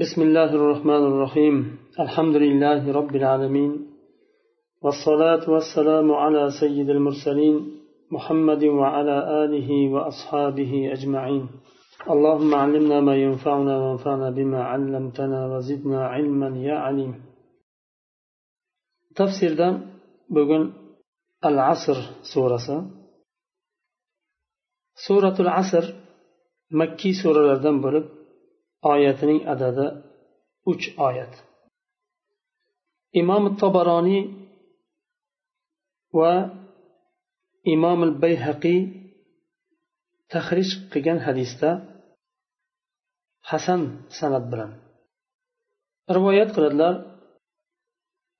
بسم الله الرحمن الرحيم. الحمد لله رب العالمين. والصلاة والسلام على سيد المرسلين محمد وعلى آله وأصحابه أجمعين. اللهم علمنا ما ينفعنا وانفعنا بما علمتنا وزدنا علما يا عليم. تفسير دم بقول العصر سورة سورة العصر مكي سورة بولب oyatining adadi uch oyat imom tobaroniy va imom bayhaqiy tahrij qilgan hadisda hasan sanat bilan rivoyat qiladilar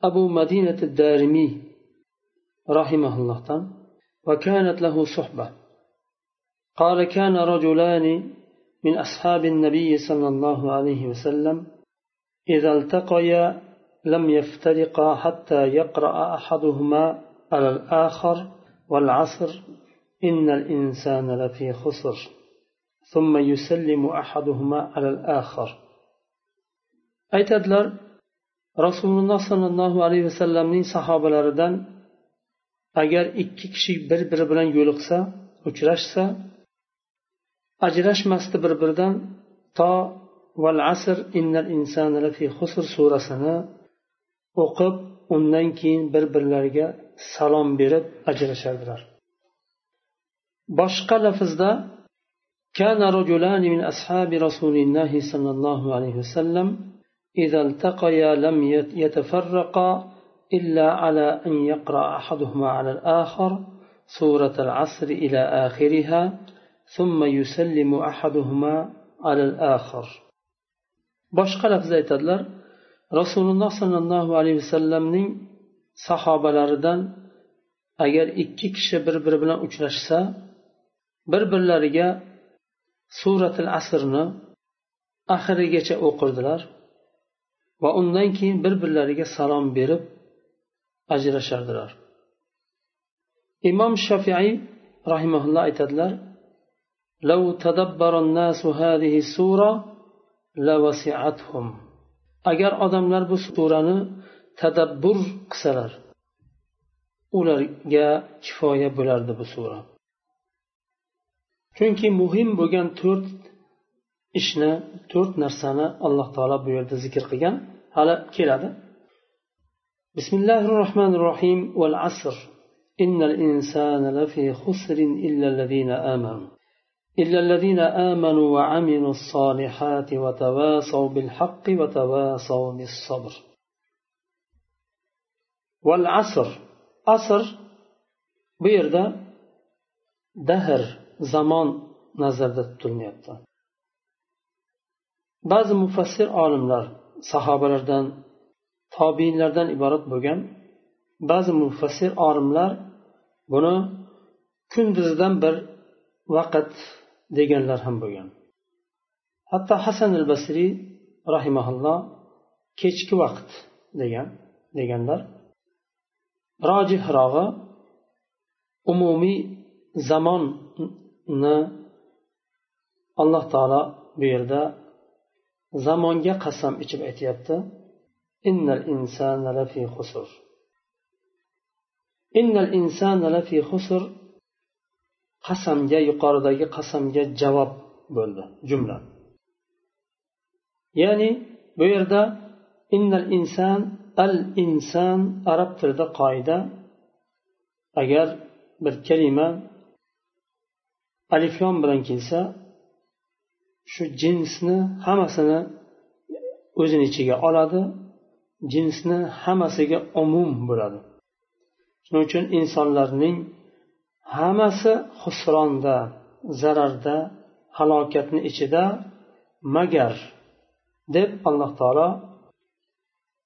abu madinat darimiy rahimaullohdan وكانت له صحبة قال كان رجلان من أصحاب النبي صلى الله عليه وسلم إذا التقيا لم يفترقا حتى يقرأ أحدهما على الآخر والعصر إن الإنسان لفي خسر ثم يسلم أحدهما على الآخر. aytadilar rasululloh sollallohu alayhi vasallamning sahobalaridan agar ikki kishi bir biri bilan yo'liqsa uchrashsa ajrashmasdi bir biridan to val asr innal insana lafi xusr surasini o'qib undan keyin bir birlariga salom berib ajrashardilar boshqa lafzda كان رجلان من أصحاب رسول الله صلى الله عليه وسلم إذا التقيا لم يتفرقا إلا على أن يقرأ أحدهما على الآخر سورة العصر إلى آخرها ثم يسلم أحدهما على الآخر boshqa lafz aytadilar rasululloh sollallohu alayhi vasallamning sahobalaridan agar ikki kishi bir biri bilan uchrashsa bir birlariga suratil asrni oxirigacha o'qirdilar va undan keyin bir birlariga salom berib ajrashardilar imom shofiiy rahimaulloh aytadilar لو تدبر الناس هذه السورة لوسعتهم agar odamlar bu surani tadabbur qilsalar ularga kifoya bo'lardi bu sura chunki muhim bo'lgan to'rt ishni to'rt narsani alloh taolo bu yerda zikr qilgan hali keladi bismillahi rohmanir rohim val asr إن الإنسان لفي خسر إلا الذين آمنوا إلا الذين آمنوا وعملوا الصالحات وتواصوا بالحق وتواصوا بالصبر والعصر عصر بيردا دهر زمان nazarda tutilmayapti ba'zi mufassir olimlar sahobalardan tobiinlardan iborat bo'lgan ba'zi mufassir olimlar buni kunduzidan bir vaqt deganlar ham bo'lgan. Hatto hasan al basriy rahimaulloh kechki vaqt degan deganlar rojihrog'i umumiy zamonni alloh taolo bu yerda zamonga qasam ichib aytyapti. İnnal insana lafi xusr innal insana lafi xusr qasamga yuqoridagi qasamga javob bo'ldi jumla. Ya'ni bu yerda innal inson al inson arab tilida qoida agar bir kalima alifyon bilan kelsa shu jinsni hammasini o'zini ichiga oladi jinsni hammasiga umum bo'ladi. Shuning uchun insonlarning hammasi husronda zararda halokatni ichida magar deb alloh taolo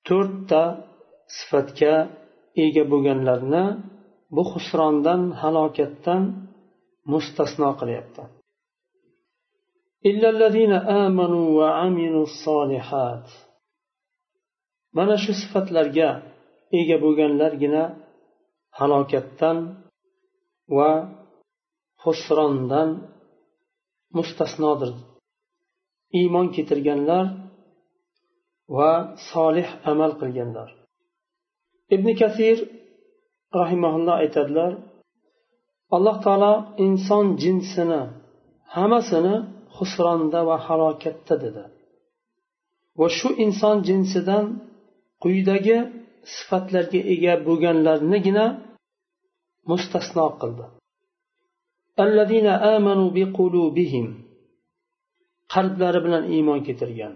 to'rtta sifatga ega bo'lganlarni bu husrondan halokatdan mustasno qilyapti. Mana shu sifatlarga ega bo'lganlargina halokatdan va husrondan mustasnodir. Iymon keltirganlar va solih amal qilganlar. Ibn kasir rahimaulloh aytadilar alloh taolo inson jinsini hammasini husronda va halokatda dedi. Va shu inson jinsidan quyidagi sifatlarga ega bo'lganlarnigina mustasno qildi. Qalblari bilan iymon keltirgan.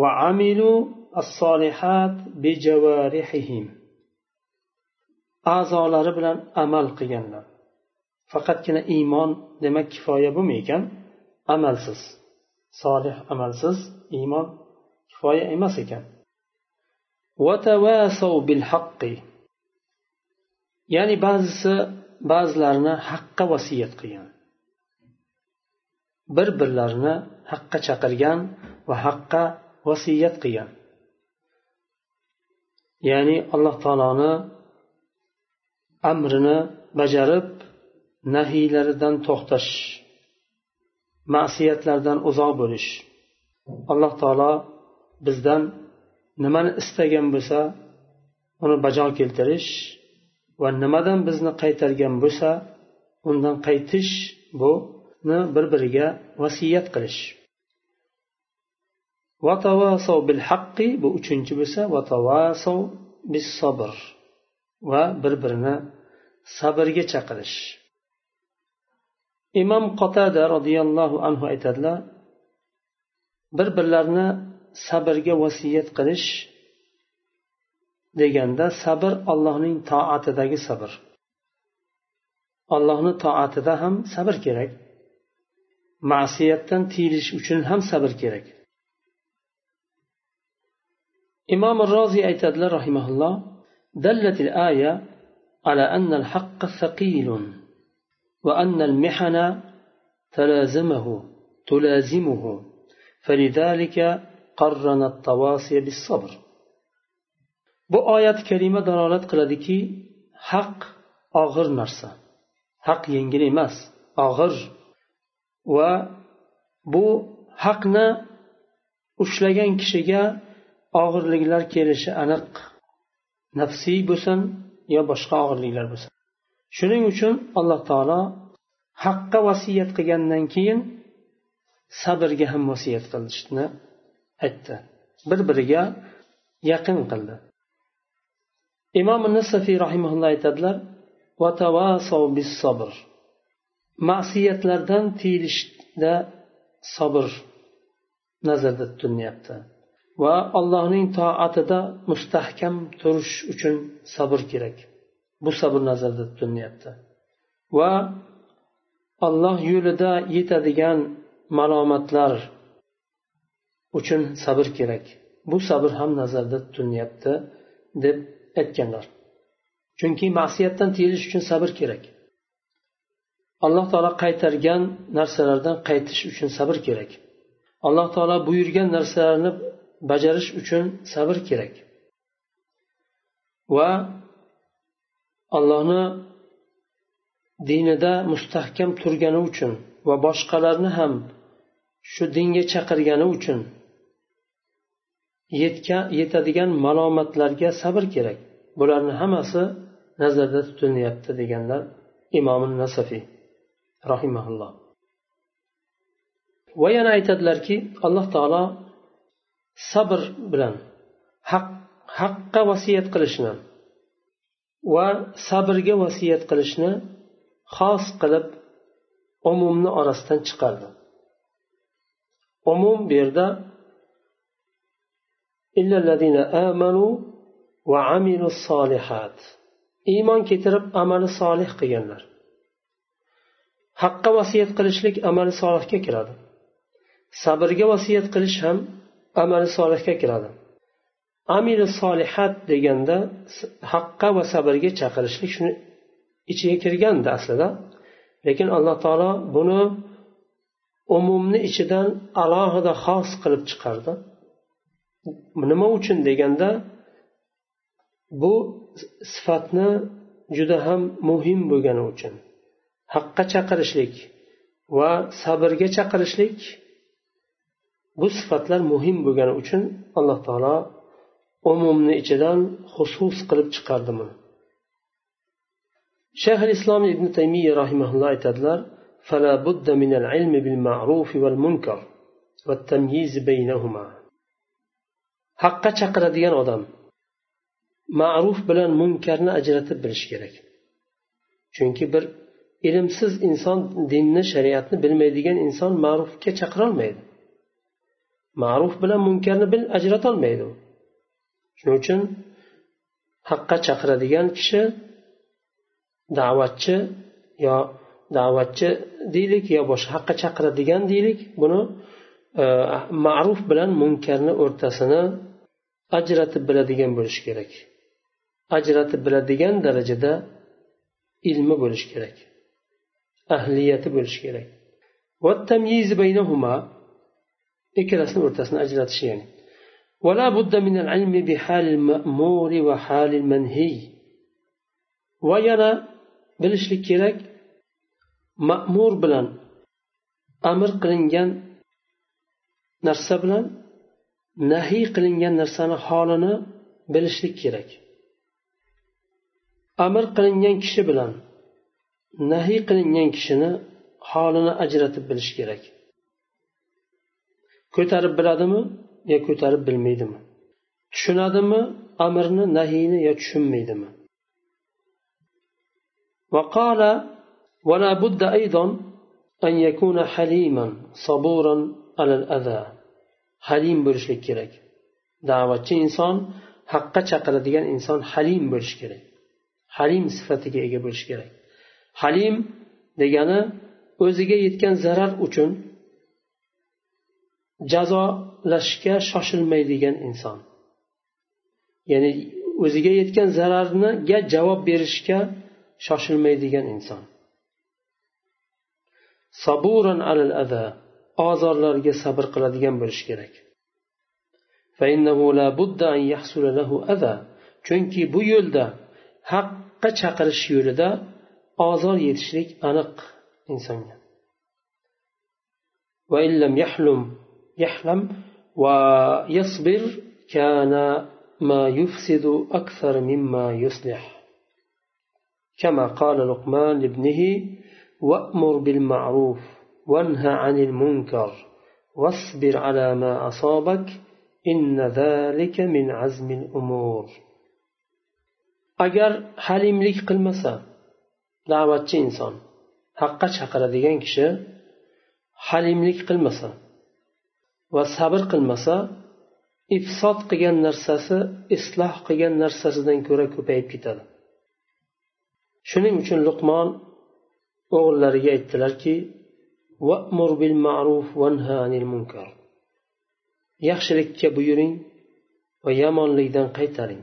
Va amilu as-solihat bijawarihihim. a'zolari bilan amal qilganlar. Faqatgina iymon demak kifoya bo'lmaykan amalsiz. Solih amalsiz iymon kifoya emas ekan. Ya'ni ba'zisi ba'zilarini haqqa vasiyat qilgan. Bir birlarini haqqa chaqirgan va haqqa vasiyat qilgan. Ya'ni alloh taoloni amrini bajarib nahiylaridan to'xtash ma'siyatlardan uzoq bo'lish. Alloh taolo bizdan nimani istagan bo'lsa uni bajo keltirish va nimadan bizni qaytargan bo'lsa undan qaytish buni bir biriga vasiyat qilish. Bil haqqi bu uchinchi bo'lsa bis sabr va bir birini sabrga chaqirish. Imom qotada roziyallohu anhu aytadilar bir birlarini sabrga vasiyat qilish deganda sabr allohning toatidagi sabr allohni toatida ham sabr kerak ma'siyatdan tiyilish uchun ham sabr kerak imom roziy aytadilar rahimaulloh دلت الآية على أن الحق ثقيل وأن المحن تلازمه تلازمه فلذلك قرن التواصي بالصبر bu oyat karima dalolat qiladiki haq og'ir narsa. Haq yengil emas og'ir. Va bu haqni ushlagan kishiga og'irliklar kelishi aniq. Nafsiy bo'lsin yo boshqa og'irliklar bo'lsin. Shuning uchun alloh taolo haqqa vasiyat qilgandan keyin sabrga ham vasiyat qilishni aytdi. Bir biriga yaqin qildi. Imom nasafiy rahimaulloh aytadilar sabr ma'siyatlardan tiyilishda sabr nazarda tutilyapti. Va allohning toatida mustahkam turish uchun sabr kerak. Bu sabr nazarda tutilyapti. Va alloh yo'lida yetadigan malomatlar uchun sabr kerak. Bu sabr ham nazarda tutilyapti deb aytganlar. Chunki ma'siyatdan tiyilish uchun sabr kerak. Alloh taolo qaytargan narsalardan qaytish uchun sabr kerak. Alloh taolo buyurgan narsalarni bajarish uchun sabr kerak. Va allohni dinida mustahkam turgani uchun va boshqalarni ham shu dinga chaqirgani uchun yetadigan malomatlarga sabr kerak. Bularni hammasi nazarda tutilyapti deganlar imom nasafiy rahimaulloh va yana aytadilarki alloh taolo sabr bilan haq haqqa vasiyat qilishni va sabrga vasiyat qilishni xos qilib umumni orasidan chiqardi. Umum bu yerda iymon keltirib amali solih qilganlar haqqa vasiyat qilishlik amali solihga kiradi sabrga vasiyat qilish ham amali solihga kiradi amili solihat deganda haqqa va sabrga chaqirishlik shuni ichiga kirgandi aslida. Lekin alloh taolo buni umumni ichidan alohida xos qilib chiqardi. nima uchun deganda bu sifatni juda ham muhim bo'lgani uchun haqqa chaqirishlik va sabrga chaqirishlik bu sifatlar muhim bo'lgani uchun alloh taolo umumni ichidan xusus qilib chiqardi buni shayx islom ibn taymiya rahimaulloh aytadilar فلا بد من العلم بالمعروف والمنكر والتمييز بينهما haqqa chaqiradigan odam ma'ruf bilan munkarni ajratib bilishi kerak. Chunki bir ilmsiz inson dinni shariatni bilmaydigan inson ma'rufga chaqirolmaydi. Ma'ruf bilan munkarni bil ajratolmaydi shuning uchun haqqa chaqiradigan kishi da'vatchi yo da'vatchi deylik yo boshqa haqqa chaqiradigan deylik buni ma'ruf bilan munkarni o'rtasini ajratib biladigan bo'lishi kerak ajratib biladigan darajada ilmi bo'lishi kerak ahliyati bo'lishi kerak ikkalasini o'rtasini ajratish ya'ni ولا بد من العلم بحال المأمور وحال المنهي وينا bilishlik kerak ma'mur bilan amr qilingan narsa bilan nahiy qilingan narsani holini bilishlik kerak amr qilingan kishi bilan nahiy qilingan kishini holini ajratib bilish kerak ko'tarib biladimi yo ko'tarib bilmaydimi tushunadimi amrni nahiyni yo tushunmaydimi وقال ولا بد أيضا أن يكون حليما صبورا alal aza halim bo'lishlik kerak. Da'vatchi inson haqqa chaqiradigan inson halim bo'lishi kerak. Halim sifatiga ega bo'lishi kerak. Halim degani o'ziga yetgan zarar uchun jazolashga shoshilmaydigan inson. Ya'ni o'ziga yetgan zararniga javob berishga shoshilmaydigan inson. Saburan alal aza ozorlarga sabr qiladigan bo'lishi kerak chunki bu yo'lda haqqa chaqirish yo'lida ozor yetishlik aniq insonga يحلم ويصبر كان ما يفسد أكثر مما يصلح كما قال لقمان لابنه وأمر بالمعروف وانهى عن المنكر واصبر على ما أصابك إن ذلك من عزم الأمور agar halimlik qilmasa da'vatchi inson haqqa chaqiradigan kishi halimlik qilmasa va sabr qilmasa ifsod qilgan narsasi isloh qilgan narsasidan ko'ra ko'payib ketadi shuning uchun luqmon o'g'illariga aytdilarki yaxshilikka buyuring va yomonlikdan qaytaring.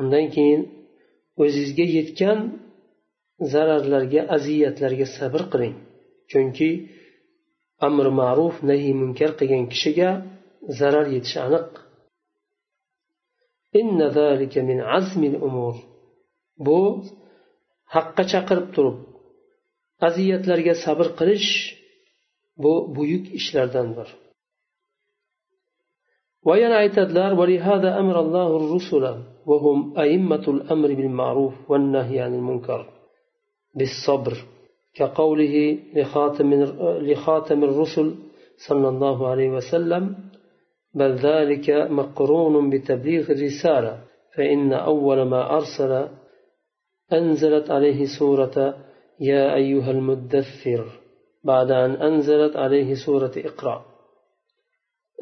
Undan keyin o'zizga yetgan zararlarga aziyatlarga sabr qiling. Chunki amr ma'ruf nahiy munkar qilgan kishiga zarar yetishi aniq. Min azmil umur. Bu haqqa chaqirib turib aziyatlarga sabr qilish bu buyuk ishlardandir aytadilar أمر الله الرسل وهم أئمة الأمر بالمعروف والنهي عن المنكر بالصبر كقوله لخاتم, لخاتم الرسل صلى الله عليه وسلم بل ذلك مقرون بتبليغ الرسالة فإن أول ما أرسل أنزلت عليه سورة يا أيها المدثر بعد أن أنزلت عليه سورة إقرأ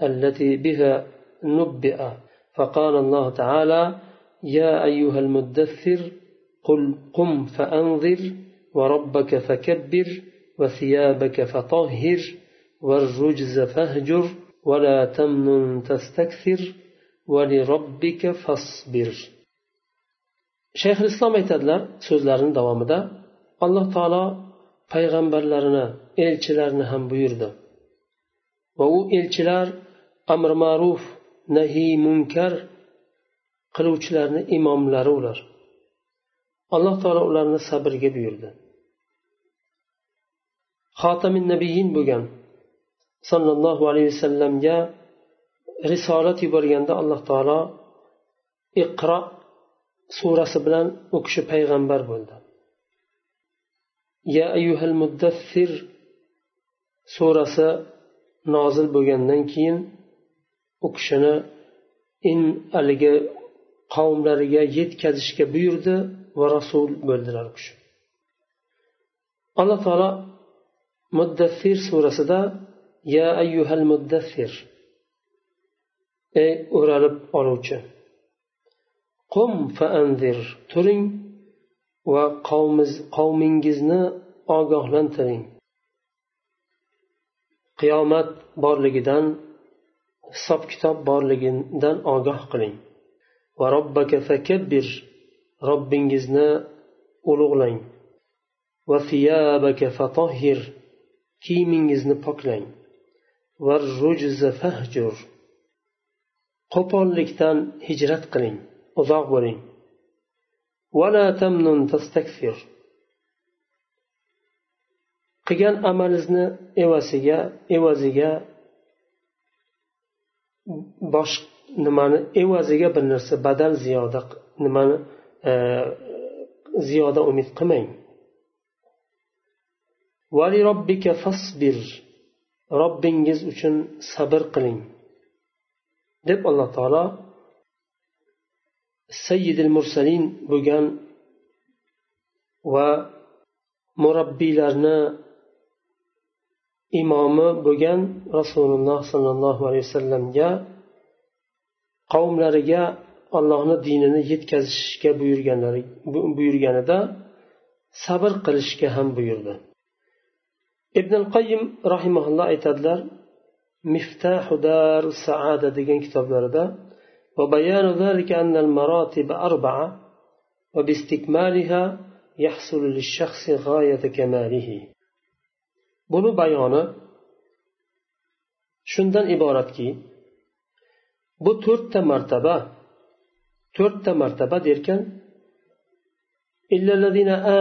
التي بها نبئ. فقال الله تعالى يا أيها المدثر قل قم فأنذر وربك فكبر وثيابك فطهر والرجز فاهجر ولا تمنن تستكثر ولربك فاصبر. shayx islom aytadilar so'zlarini davomida alloh taolo payg'ambarlarini elchilarni ham buyurdi. Va u elchilar amr ma'ruf nahiy munkar qiluvchilarni imomlari ular. Alloh taolo ularni sabrga buyurdi. Xotamin nabiyin bo'lgan sollallohu alayhi vasallamga risolat yuborganda alloh taolo iqro surasi bilan u kishi payg'ambar bo'ldi. Ya ayyuhal muddaffir surasi nozil bo'lgandan keyin u kishini in haligi qavmlariga yetkazishga buyurdi va rasul bo'ldilar u kishi alloh taolo muddaffir surasida ya ayyuhal muddaffir ey o'ralib oluvchi qum faanzir turing va qavmingizni ogohlantiring. Qiyomat borligidan hisob kitob borligidan ogoh qiling. Va robbaka fakabbir robbingizni ulug'lang. Va fiyabaka fatahhir kiyimingizni poklang. Va rujza fahjur. Qo'pollikdan hijrat qiling uzoq bo'ling. ولا تمنن تستكثر qilgan amalingizni evaziga evaziga bosh nimani evaziga bir narsa badal ziyoda nimani e, ziyoda umid qilmang robbika fasbir robbingiz uchun sabr qiling deb alloh taolo sayyidil mursalin bo'lgan va murabbiylarni imomi bo'lgan rasululloh sollallohu alayhi vasallamga qavmlariga allohni dinini yetkazishga buyurganlari buyurganida sabr qilishga ham buyurdi. Ibn qayim rahimaulloh aytadilar miftahu daru saada degan kitoblarida وبيان ذلك أن المراتب أربعة وباستكمالها يحصل للشخص غاية كماله buni bayoni shundan iboratki bu to'rtta martaba to'rtta martaba derkan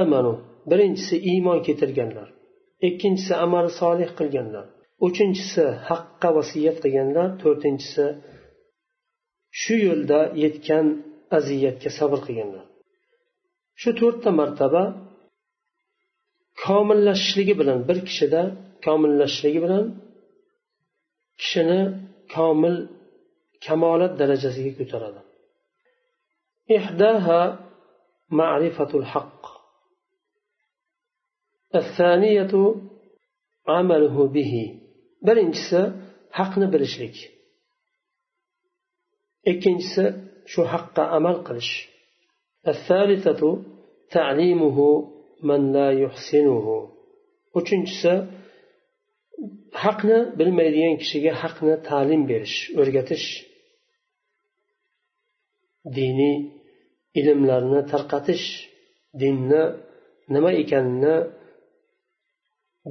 amanu birinchisi iymon keltirganlar ikkinchisi amal solih qilganlar uchinchisi haqqa vasiyat qilganlar to'rtinchisi shu yo'lda yetgan aziyatga sabr qilganlar shu to'rtta martaba komillashishligi bilan bir kishida komillashishligi bilan kishini komil kamolat darajasiga ko'taradi إحداها معرفة الحق الثانية عمله به birinchisi haqni bilishlik ikkinchisi shu haqqa amal qilish. Uchinchisi haqni bilmaydigan kishiga haqni ta'lim berish o'rgatish. Diniy ilmlarni tarqatish dinni nima ekanini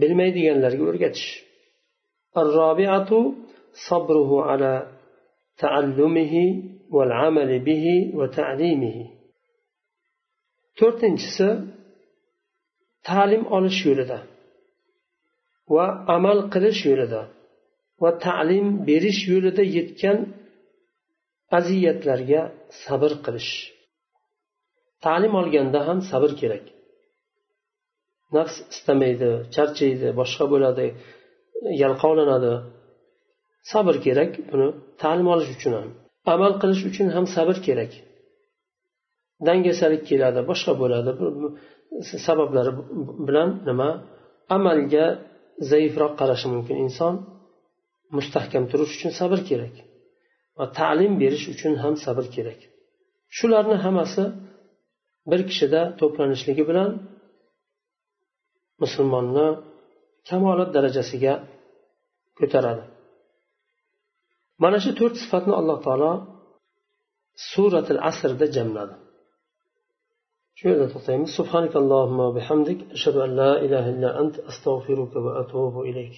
bilmaydiganlarga o'rgatish. تعلمه والعمل به وتعليمه to'rtinchisi ta'lim olish yo'lida va amal qilish yo'lida va ta'lim berish yo'lida yetgan aziyatlarga sabr qilish ta'lim olganda ham sabr kerak nafs istamaydi charchaydi boshqa bo'ladi yalqovlanadi Sabr kerak buni ta'lim olish uchun ham amal qilish uchun ham sabr kerak. Dangasalik keladi boshqa bo'ladi. Sabablari bilan nima? Amalga zaifroq qarashi mumkin. Inson mustahkam turish uchun sabr kerak va ta'lim berish uchun ham sabr kerak. Shularni hammasi bir kishida to'planishligi bilan musulmonni kamolat darajasiga ko'taradi. Mana shu to'rt sifatni alloh taolo suratil asrda jamladi. Shu yerda to'xtaymiz. Subhanakallohumma bihamdik. Ashhadu an la ilaha illa ant astag'firuka va atubu ilayk.